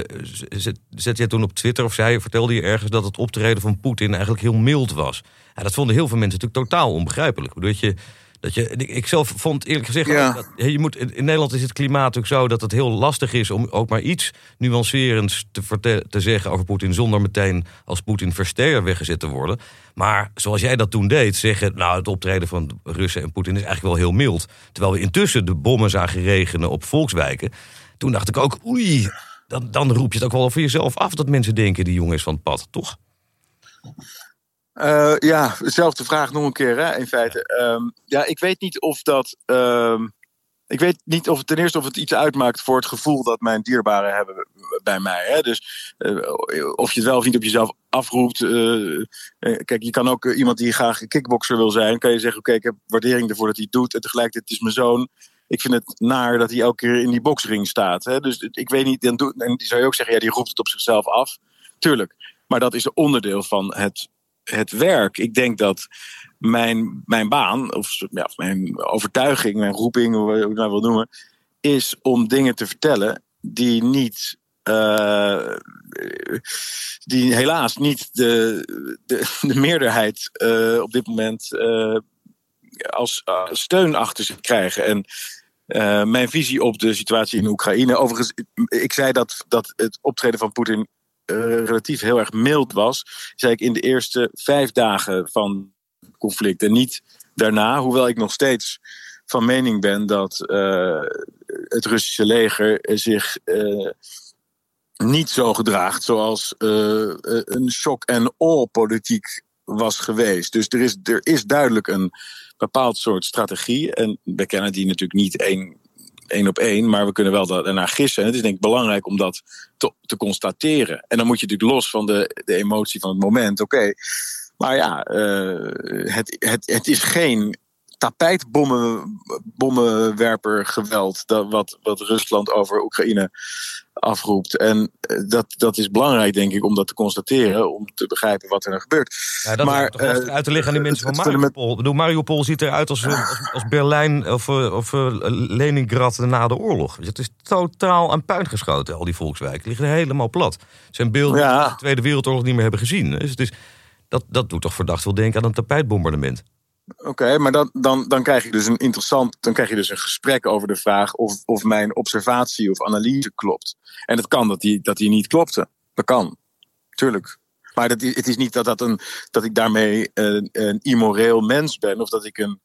zet jij toen op Twitter of zei, vertelde je ergens dat het optreden van Poetin eigenlijk heel mild was. Ja, dat vonden heel veel mensen natuurlijk totaal onbegrijpelijk. Dat je dat je, ik zelf vond eerlijk gezegd, dat, je moet, in Nederland is het klimaat natuurlijk zo dat het heel lastig is om ook maar iets nuancerends te, te zeggen over Poetin, zonder meteen als Poetin versterker weggezet te worden. Maar zoals jij dat toen deed, zeggen, nou het optreden van Russen en Poetin is eigenlijk wel heel mild. Terwijl we intussen de bommen zagen regenen op volkswijken. Toen dacht ik ook, oei, dan, dan roep je het ook wel voor jezelf af dat mensen denken, die jongen is van het pad, toch? Uh, ja, dezelfde vraag nog een keer, hè, in feite. Um, ja, ik weet niet of dat. Um, ik weet niet of het ten eerste of het iets uitmaakt voor het gevoel dat mijn dierbaren hebben bij mij. Hè? Dus uh, of je het wel of niet op jezelf afroept. Uh, kijk, je kan ook iemand die graag kickboxer wil zijn, kan je zeggen: Oké, ik heb waardering ervoor dat hij het doet. En tegelijkertijd het is mijn zoon. Ik vind het naar dat hij elke keer in die boxring staat. Hè? Dus ik weet niet. Dan doe, en die zou je ook zeggen: Ja, die roept het op zichzelf af. Tuurlijk. Maar dat is een onderdeel van het het werk. Ik denk dat mijn, mijn baan, of ja, mijn overtuiging, mijn roeping, hoe je het nou wil noemen, is om dingen te vertellen die niet. Uh, die helaas niet de, de, de meerderheid uh, op dit moment uh, als steun achter zich krijgen. En mijn visie op de situatie in Oekraïne. Overigens, ik zei dat, dat het optreden van Poetin relatief heel erg mild was, zei ik in de eerste vijf dagen van het conflict en niet daarna, hoewel ik nog steeds van mening ben dat uh, het Russische leger zich uh, niet zo gedraagt zoals een shock en awe politiek was geweest. Dus er is, er is duidelijk een bepaald soort strategie. En we kennen die natuurlijk niet één één op één, maar we kunnen wel daarnaar gissen. En het is denk ik belangrijk om dat te, te constateren. En dan moet je natuurlijk los van de, de emotie van het moment, oké. Maar ja, uh, het, het, het is geen tapijtbommenwerper geweld dat, wat, wat Rusland over Oekraïne afroept. En eh, dat, dat is belangrijk, denk ik, om dat te constateren, om te begrijpen wat er gebeurt. Ja, dat maar, toch uh, uit te leggen aan die mensen van Mariupol. Ik bedoel, Mariupol ziet eruit als, als, als Berlijn of, eh, of Leningrad na de oorlog. Het is totaal aan puin geschoten, al die volkswijken. Die liggen helemaal plat. Het zijn beelden die we de Tweede Wereldoorlog niet meer hebben gezien. Dus het is, dat, dat doet toch verdacht veel denken aan een tapijtbombardement. Oké, maar dan, dan, dan krijg je dus een interessant, dan krijg je dus een gesprek over de vraag of, of mijn observatie of analyse klopt. En het kan dat die, dat die niet klopte. Dat kan. Tuurlijk. Maar dat, het is niet dat, dat, een, dat ik daarmee een, een immoreel mens ben of dat ik, een,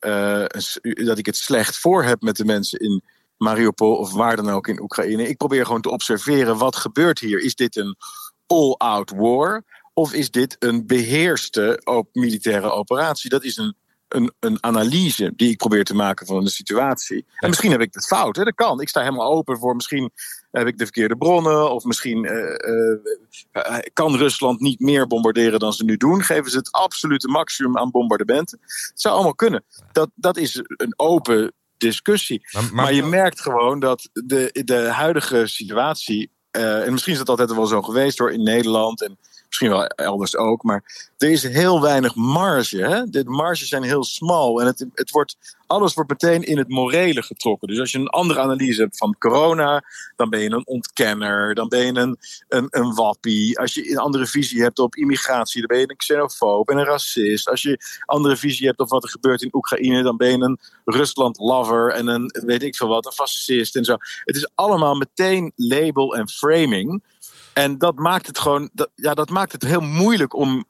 uh, een, dat ik het slecht voor heb met de mensen in Mariupol of waar dan ook in Oekraïne. Ik probeer gewoon te observeren wat gebeurt hier. Is dit een all-out war? Of is dit een beheerste op militaire operatie? Dat is een, een, een analyse die ik probeer te maken van de situatie. En misschien heb ik het fout, hè? dat kan. Ik sta helemaal open voor misschien heb ik de verkeerde bronnen. Of misschien uh, uh, kan Rusland niet meer bombarderen dan ze nu doen. Geven ze het absolute maximum aan bombardementen. Het zou allemaal kunnen. Dat, dat is een open discussie. Maar, maar je merkt gewoon dat de, de huidige situatie. en misschien is het altijd wel zo geweest hoor in Nederland. En Misschien wel elders ook. Maar er is heel weinig marge. Hè? De marges zijn heel smal. En het, het wordt, alles wordt meteen in het morele getrokken. Dus als je een andere analyse hebt van corona, dan ben je een ontkenner. Dan ben je een, een, een wappie. Als je een andere visie hebt op immigratie, dan ben je een xenofoob en een racist. Als je andere visie hebt op wat er gebeurt in Oekraïne, dan ben je een Rusland-lover en een weet ik veel wat, een fascist en zo. Het is allemaal meteen label en framing. En dat maakt het gewoon, dat, ja, dat maakt het heel moeilijk om,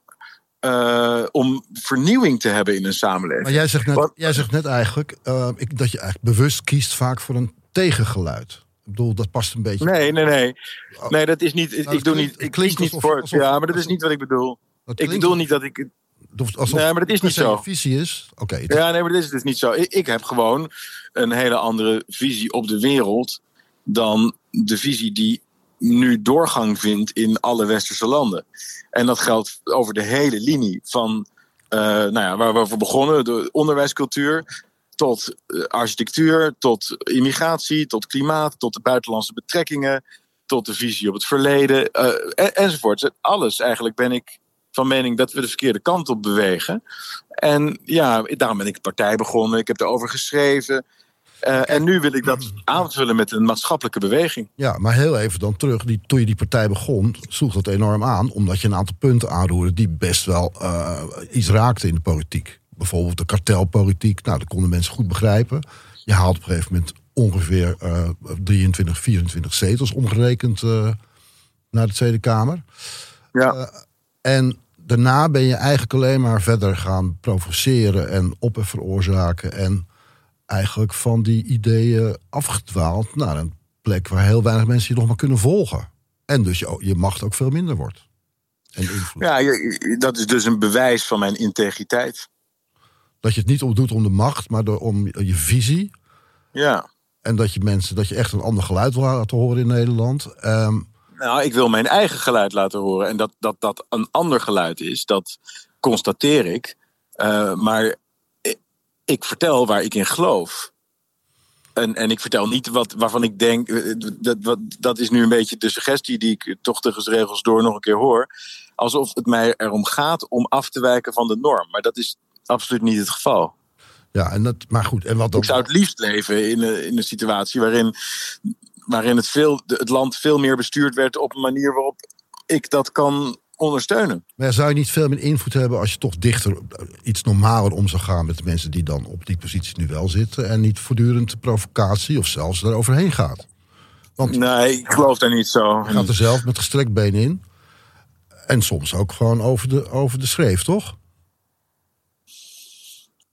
uh, om vernieuwing te hebben in een samenleving. Maar jij zegt net, jij zegt net eigenlijk uh, ik, dat je eigenlijk bewust kiest vaak voor een tegengeluid. Ik bedoel, dat past een beetje. Nee, nee, nee. Nee, dat is niet. Nou, ik doe niet. Ik kies niet voor. Alsof, ja, maar dat is niet wat ik bedoel. Ik bedoel niet dat ik. Alsof nee, maar dat is niet zo. visie is. Oké. Okay, ja, nee, maar dat is dus niet zo. Ik, ik heb gewoon een hele andere visie op de wereld dan de visie die nu doorgang vindt in alle westerse landen. En dat geldt over de hele linie van uh, nou ja, waar we over begonnen, de onderwijscultuur, tot uh, architectuur, tot immigratie, tot klimaat, tot de buitenlandse betrekkingen, tot de visie op het verleden, uh, en, enzovoort. Alles eigenlijk ben ik van mening dat we de verkeerde kant op bewegen. En ja, daarom ben ik partij begonnen. Ik heb erover geschreven. Uh, en nu wil ik dat aanvullen met een maatschappelijke beweging. Ja, maar heel even dan terug. Die, toen je die partij begon, sloeg dat enorm aan. Omdat je een aantal punten aanroerde die best wel uh, iets raakten in de politiek. Bijvoorbeeld de kartelpolitiek. Nou, dat konden mensen goed begrijpen. Je haalt op een gegeven moment ongeveer uh, 23, 24 zetels omgerekend naar de Tweede Kamer. Ja. en daarna ben je eigenlijk alleen maar verder gaan provoceren en ophef veroorzaken. En eigenlijk van die ideeën afgedwaald naar een plek waar heel weinig mensen je nog maar kunnen volgen. En dus je, je macht ook veel minder wordt. En invloed. Ja, dat is dus een bewijs van mijn integriteit. Dat je het niet om doet om de macht, maar door, om je visie. Ja. En dat je mensen, dat je echt een ander geluid wil laten horen in Nederland. Um, nou, ik wil mijn eigen geluid laten horen. En dat dat, dat een ander geluid is, dat constateer ik. Uh, maar ik vertel waar ik in geloof. En, en ik vertel niet wat, waarvan ik denk. Eh, dat, wat, dat is nu een beetje de suggestie die ik toch de regels door nog een keer hoor. Alsof het mij erom gaat om af te wijken van de norm. Maar dat is absoluut niet het geval. Ja, en dat, maar goed. En wat dan... Ik zou het liefst leven in een, in een situatie waarin, waarin het, veel, het land veel meer bestuurd werd op een manier waarop ik dat kan ondersteunen. Maar zou je niet veel meer invloed hebben als je toch dichter iets normaler om zou gaan met de mensen die dan op die positie nu wel zitten en niet voortdurend provocatie of zelfs daaroverheen gaat? Want nee, ik geloof daar niet zo. Je gaat er zelf met gestrekt been in. En soms ook gewoon over de, over de schreef, toch?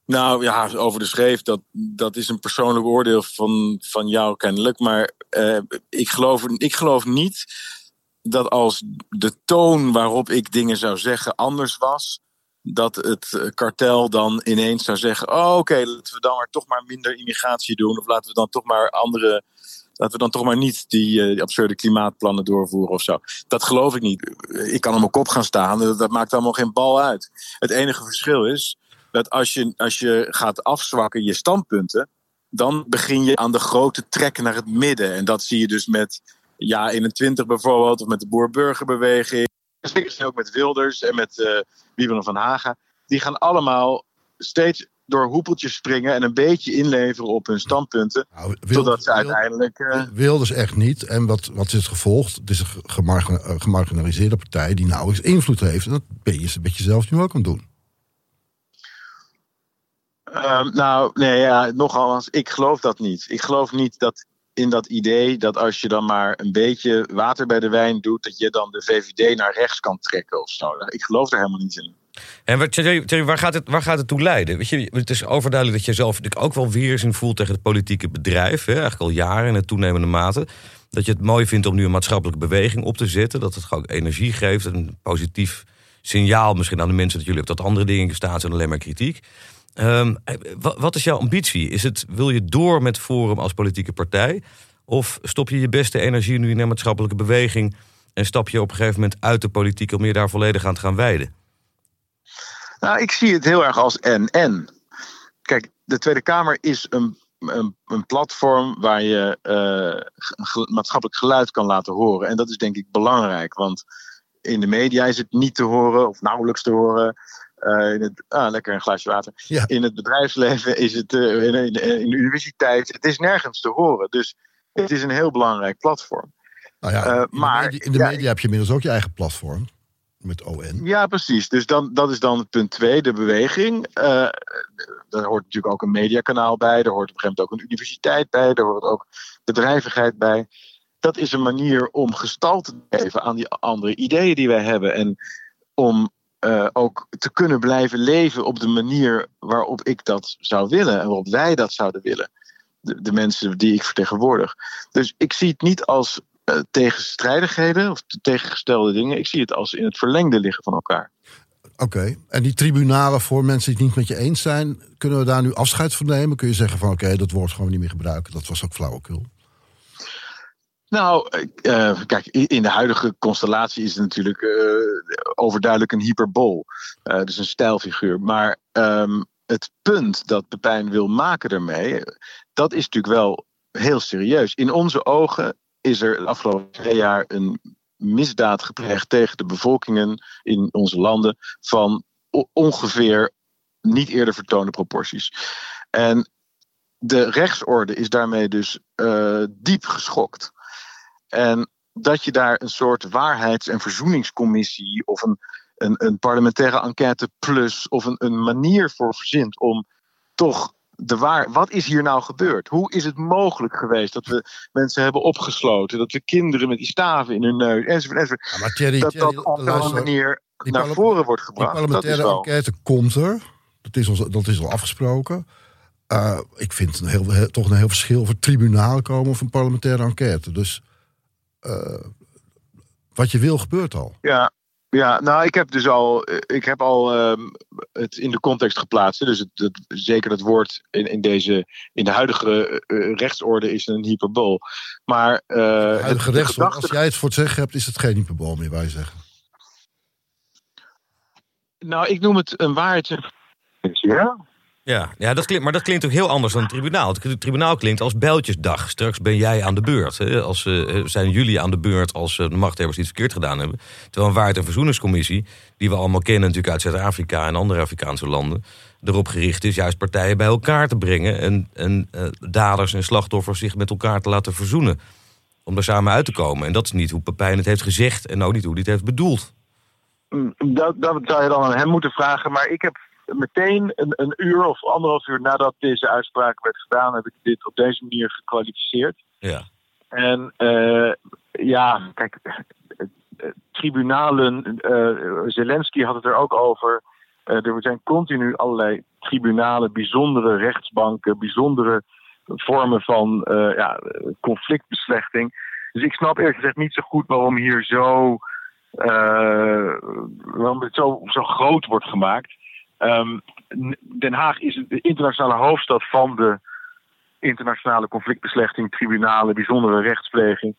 Nou ja, over de schreef, dat, dat is een persoonlijk oordeel van, van jou kennelijk. Maar uh, ik, geloof, ik geloof niet dat als de toon waarop ik dingen zou zeggen anders was, dat het eh, kartel dan ineens zou zeggen: Oh, oké, laten we dan maar toch maar minder immigratie doen. Of laten we dan toch maar andere. Laten we dan toch maar niet die, uh, die absurde klimaatplannen doorvoeren of zo. Dat geloof ik niet. Ik kan op mijn kop gaan staan. Dat, dat maakt allemaal geen bal uit. Het enige verschil is dat als je, als je gaat afzwakken je standpunten. dan begin je aan de grote trek naar het midden. En dat zie je dus met ja 21 bijvoorbeeld, of met de Boer-Burgerbeweging. Zeker ook met Wilders en met uh, Wieberen van Haga. Die gaan allemaal steeds door hoepeltjes springen en een beetje inleveren op hun standpunten. Nou, totdat ze uiteindelijk. Uh... Wilders echt niet. En wat, wat is het gevolgd? Het is een gemarginaliseerde partij die nauwelijks invloed heeft. En dat ben je een beetje zelf nu ook aan het doen. Uh, nou, nee, ja, nogal ik geloof dat niet. Ik geloof niet dat in dat idee dat als je dan maar een beetje water bij de wijn doet, dat je dan de VVD naar rechts kan trekken of zo. Ik geloof er helemaal niet in. En waar gaat, het, waar gaat het toe leiden? Weet je, het is overduidelijk dat je zelf ook wel weerzin voelt tegen het politieke bedrijf. Hè, eigenlijk al jaren in het toenemende mate. Dat je het mooi vindt om nu een maatschappelijke beweging op te zetten. Dat het ook energie geeft. Een positief signaal misschien aan de mensen dat jullie op dat andere dingen staan zijn alleen maar kritiek. Um, wat is jouw ambitie? Is het, wil je door met Forum als politieke partij? Of stop je je beste energie nu in een maatschappelijke beweging... en stap je op een gegeven moment uit de politiek... om je daar volledig aan te gaan wijden? Nou, ik zie het heel erg als en-en. Kijk, de Tweede Kamer is een, een, een platform... waar je uh, maatschappelijk geluid kan laten horen. En dat is denk ik belangrijk, want in de media is het niet te horen of nauwelijks te horen. Eh, in het, ah, lekker een glaasje water. Ja. In het bedrijfsleven is het eh, in, in, in de universiteit. Het is nergens te horen. Dus het is een heel belangrijk platform. Nou ja, Eh, in de maar- media, in de ja, media heb je inmiddels ook je eigen platform. Met ON. Ja, precies. Dus dan, dat is dan het punt twee, de beweging. Daar hoort natuurlijk ook een mediakanaal bij. Daar hoort op een gegeven moment ook een universiteit bij. Daar hoort ook bedrijvigheid bij. Dat is een manier om gestalte te geven aan die andere ideeën die wij hebben. En om eh, ook te kunnen blijven leven op de manier waarop ik dat zou willen. En waarop wij dat zouden willen. De, de mensen die ik vertegenwoordig. Dus ik zie het niet als eh, tegenstrijdigheden of tegengestelde dingen. Ik zie het als in het verlengde liggen van elkaar. Oké. En die tribunalen voor mensen die het niet met je eens zijn, kunnen we daar nu afscheid van nemen? Kun je zeggen van oké, dat woord we niet meer gebruiken. Dat was ook flauwekul. Nou, eh, kijk, in de huidige constellatie is het natuurlijk eh, overduidelijk een hyperbool. Eh, dus een stijlfiguur. Maar ehm, het punt dat Pepijn wil maken daarmee, dat is natuurlijk wel heel serieus. In onze ogen is er de afgelopen twee jaar een misdaad gepleegd tegen de bevolkingen in onze landen van ongeveer niet eerder vertoonde proporties. En de rechtsorde is daarmee dus diep geschokt. En dat je daar een soort waarheids- en verzoeningscommissie of een, een, een parlementaire enquête plus of een, een manier voor verzint om toch de waar. Wat is hier nou gebeurd? Hoe is het mogelijk geweest dat we mensen hebben opgesloten, dat we kinderen met die staven in hun neus enzovoort, enzovoort Ja, maar Thierry, dat Thierry, dat op een manier die naar voren wordt die gebracht. Dat is parlementaire wel. enquête komt er. Dat is, al, dat is al afgesproken. Eh, ik vind een heel, toch een heel verschil of een tribunaal komen of een parlementaire enquête. Dus wat je wil gebeurt al. Ja, ja, nou, ik heb dus al, eh, ik heb al ehm, het in de context geplaatst. Dus het, het- zeker het woord in, in, deze, in de huidige eh, rechtsorde is een hyperbool. Maar eh, De het- huidige de rechtsorde, gedachte- als jij het voor het zeggen hebt, is het geen hyperbool meer, wij zeggen. Nou, ik noem het een waarheid. Ja? Ja, ja dat klinkt, maar dat klinkt ook heel anders dan het tribunaal. Het tribunaal klinkt als bijltjesdag. Straks ben jij aan de beurt. Hè? Als, eh, zijn jullie aan de beurt als eh, de machthebbers iets verkeerd gedaan hebben. Terwijl een waarheid- en verzoeningscommissie, die we allemaal kennen natuurlijk uit Zuid-Afrika en andere Afrikaanse landen, erop gericht is juist partijen bij elkaar te brengen en, en daders en slachtoffers zich met elkaar te laten verzoenen. Om daar samen uit te komen. En dat is niet hoe Pepijn het heeft gezegd en ook niet hoe hij het heeft bedoeld. Mm, Dat, dat zou je dan aan hem moeten vragen. Maar ik heb meteen een, een uur of anderhalf uur nadat deze uitspraak werd gedaan, heb ik dit op deze manier gekwalificeerd. Ja. En eh, ja, kijk, eh, eh, tribunalen, Zelensky had het er ook over. Er zijn continu allerlei tribunalen, bijzondere rechtsbanken, bijzondere vormen van ja, conflictbeslechting. Dus ik snap eerlijk gezegd niet zo goed waarom hier zo, waarom het zo, zo groot wordt gemaakt. Ehm, Den Haag is de internationale hoofdstad van de internationale conflictbeslechting, tribunalen, bijzondere rechtspleging.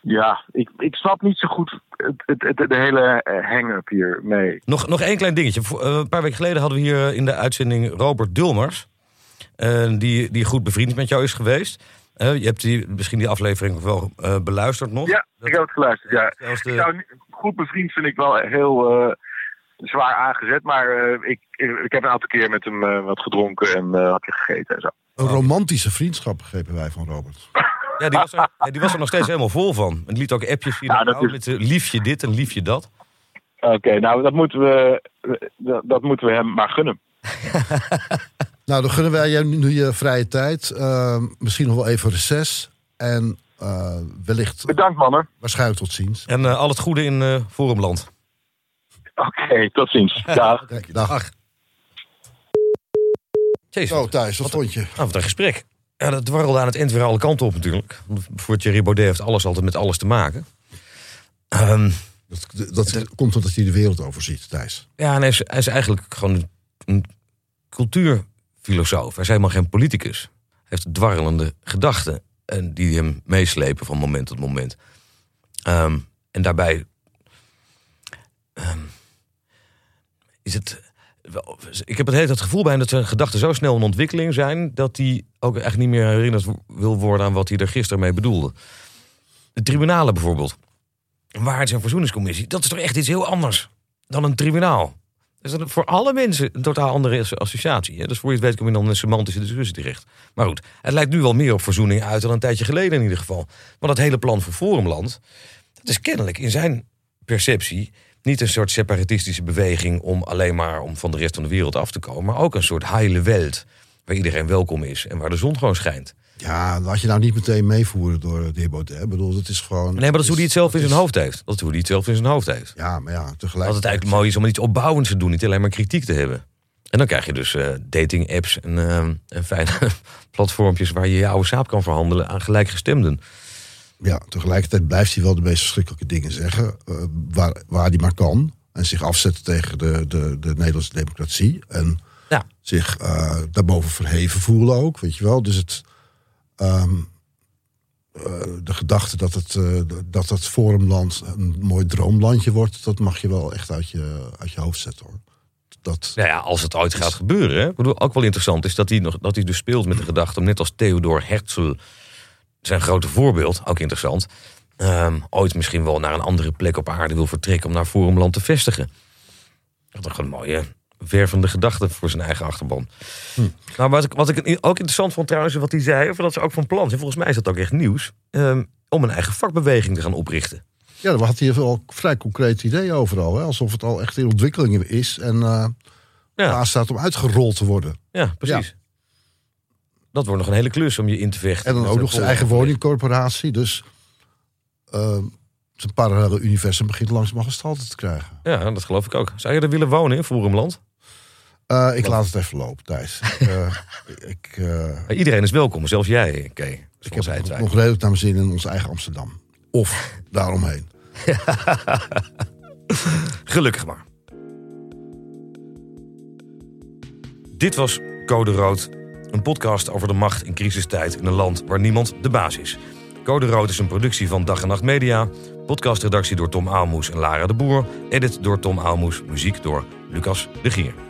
Ja, ik, ik snap niet zo goed het, het, het- de hele eh, hang-up hier mee. Nog, nog één klein dingetje. Eh, Een paar weken geleden hadden we hier in de uitzending Robert Dulmers. eh, die, die goed bevriend met jou is geweest. Je hebt die, misschien die aflevering wel beluisterd nog. Ja, ik heb het geluisterd. Ja. De- goed bevriend vind ik wel heel zwaar aangezet, maar eh, ik, ik heb een aantal keer met hem eh, wat gedronken en eh hapje gegeten en zo. Een romantische vriendschap begrepen wij van Robert. Ja, die was, er, die was er nog steeds helemaal vol van. En liet ook appjes via Ja, de dat vrouw is- met liefje dit en liefje dat. Oké, nou dat moeten we, dat, dat moeten we hem maar gunnen. Nou, dan gunnen wij jou nu je vrije tijd. Eh, misschien nog wel even reces. En eh, wellicht Bedankt mannen. waarschijnlijk tot ziens. En eh, al het goede in eh Forumland. Oké, tot ziens. Dag. Kijk, dag. Ach. Jezus, Zo, Thijs, wat vond je? nou, wat een gesprek. Ja, dat dwarrelde aan het eind weer alle kanten op natuurlijk. Want Voor Thierry Baudet heeft alles altijd met alles te maken. Ehm, Dat, dat komt omdat hij de wereld overziet, Thijs. Ja, en hij is, hij is eigenlijk gewoon een, een cultuurfilosoof. Hij is helemaal geen politicus. Hij heeft dwarrelende gedachten en die hem meeslepen van moment tot moment. Ehm, en daarbij ehm, is het. Ik heb het hele het gevoel bij dat zijn gedachten zo snel in ontwikkeling zijn dat hij ook eigenlijk niet meer herinnerd wil worden aan wat hij er gisteren mee bedoelde. De tribunalen bijvoorbeeld. een waarheids- en verzoeningscommissie, dat is toch echt iets heel anders dan een tribunaal. Dat is voor alle mensen een totaal andere associatie. Hè? Dus voor je het weet kom je dan in een semantische discussie terecht. Maar goed, het lijkt nu wel meer op verzoening uit dan een tijdje geleden in ieder geval. Maar dat hele plan voor Forumland, dat is kennelijk in zijn perceptie niet een soort separatistische beweging om alleen maar om van de rest van de wereld af te komen, maar ook een soort heile welt waar iedereen welkom is en waar de zon gewoon schijnt. Ja, laat je nou niet meteen meevoeren door de heer Baudet. Ik bedoel, het is gewoon... Nee, maar dat is hoe hij het zelf in is- zijn hoofd heeft. Dat is hoe hij het zelf in zijn hoofd heeft. Ja, maar ja, Dat tegelijk... het eigenlijk mooi is om iets opbouwends te doen, niet alleen maar kritiek te hebben. En dan krijg je dus eh, dating apps en, eh, en fijne platformpjes waar je je oude saap kan verhandelen aan gelijkgestemden. Ja, tegelijkertijd blijft hij wel de meest verschrikkelijke dingen zeggen. eh, waar, waar hij maar kan. En zich afzetten tegen de, de, de Nederlandse democratie. En Ja. zich eh, daarboven verheven voelen ook, weet je wel. Dus het, ehm, eh, de gedachte dat het, eh, dat het forumland een mooi droomlandje wordt... dat mag je wel echt uit je, uit je hoofd zetten, hoor. Dat, Nou ja, als het ooit gaat gebeuren. Hè? Ik bedoel, ook wel interessant is dat hij, nog, dat hij dus speelt met de gedachte om net als Theodor Herzl, zijn grote voorbeeld, ook interessant, ehm, ooit misschien wel naar een andere plek op aarde wil vertrekken om naar Forumland te vestigen. Dat is toch een mooie wervende gedachte voor zijn eigen achterban. Nou, wat ik, wat ik ook interessant vond trouwens, wat hij zei, of dat ze ook van plan zijn, volgens mij is dat ook echt nieuws, ehm, om een eigen vakbeweging te gaan oprichten. Ja, daar had hij wel vrij concreet idee overal. Hè? Alsof het al echt in ontwikkeling is en eh Ja. staat om uitgerold te worden. Ja, precies. Dat wordt nog een hele klus om je in te vechten. En dan ook nog zijn eigen woningcorporatie. Dus eh, zijn parallele universum begint langzaam gestalte te krijgen. Ja, dat geloof ik ook. Zou je er willen wonen in Forumland? Eh, ik laat het even lopen, Thijs. Eh, ik eh, iedereen is welkom, zelfs jij, Oké, ik heb nog, nog redelijk naar mijn zin in ons eigen Amsterdam. Of daaromheen. Gelukkig maar. Dit was Code Rood, een podcast over de macht in crisistijd in een land waar niemand de baas is. Code Rood is een productie van Dag en Nacht Media. Podcastredactie door Tom Aalmoes en Lara de Boer. Edit door Tom Aalmoes. Muziek door Lucas de Gier.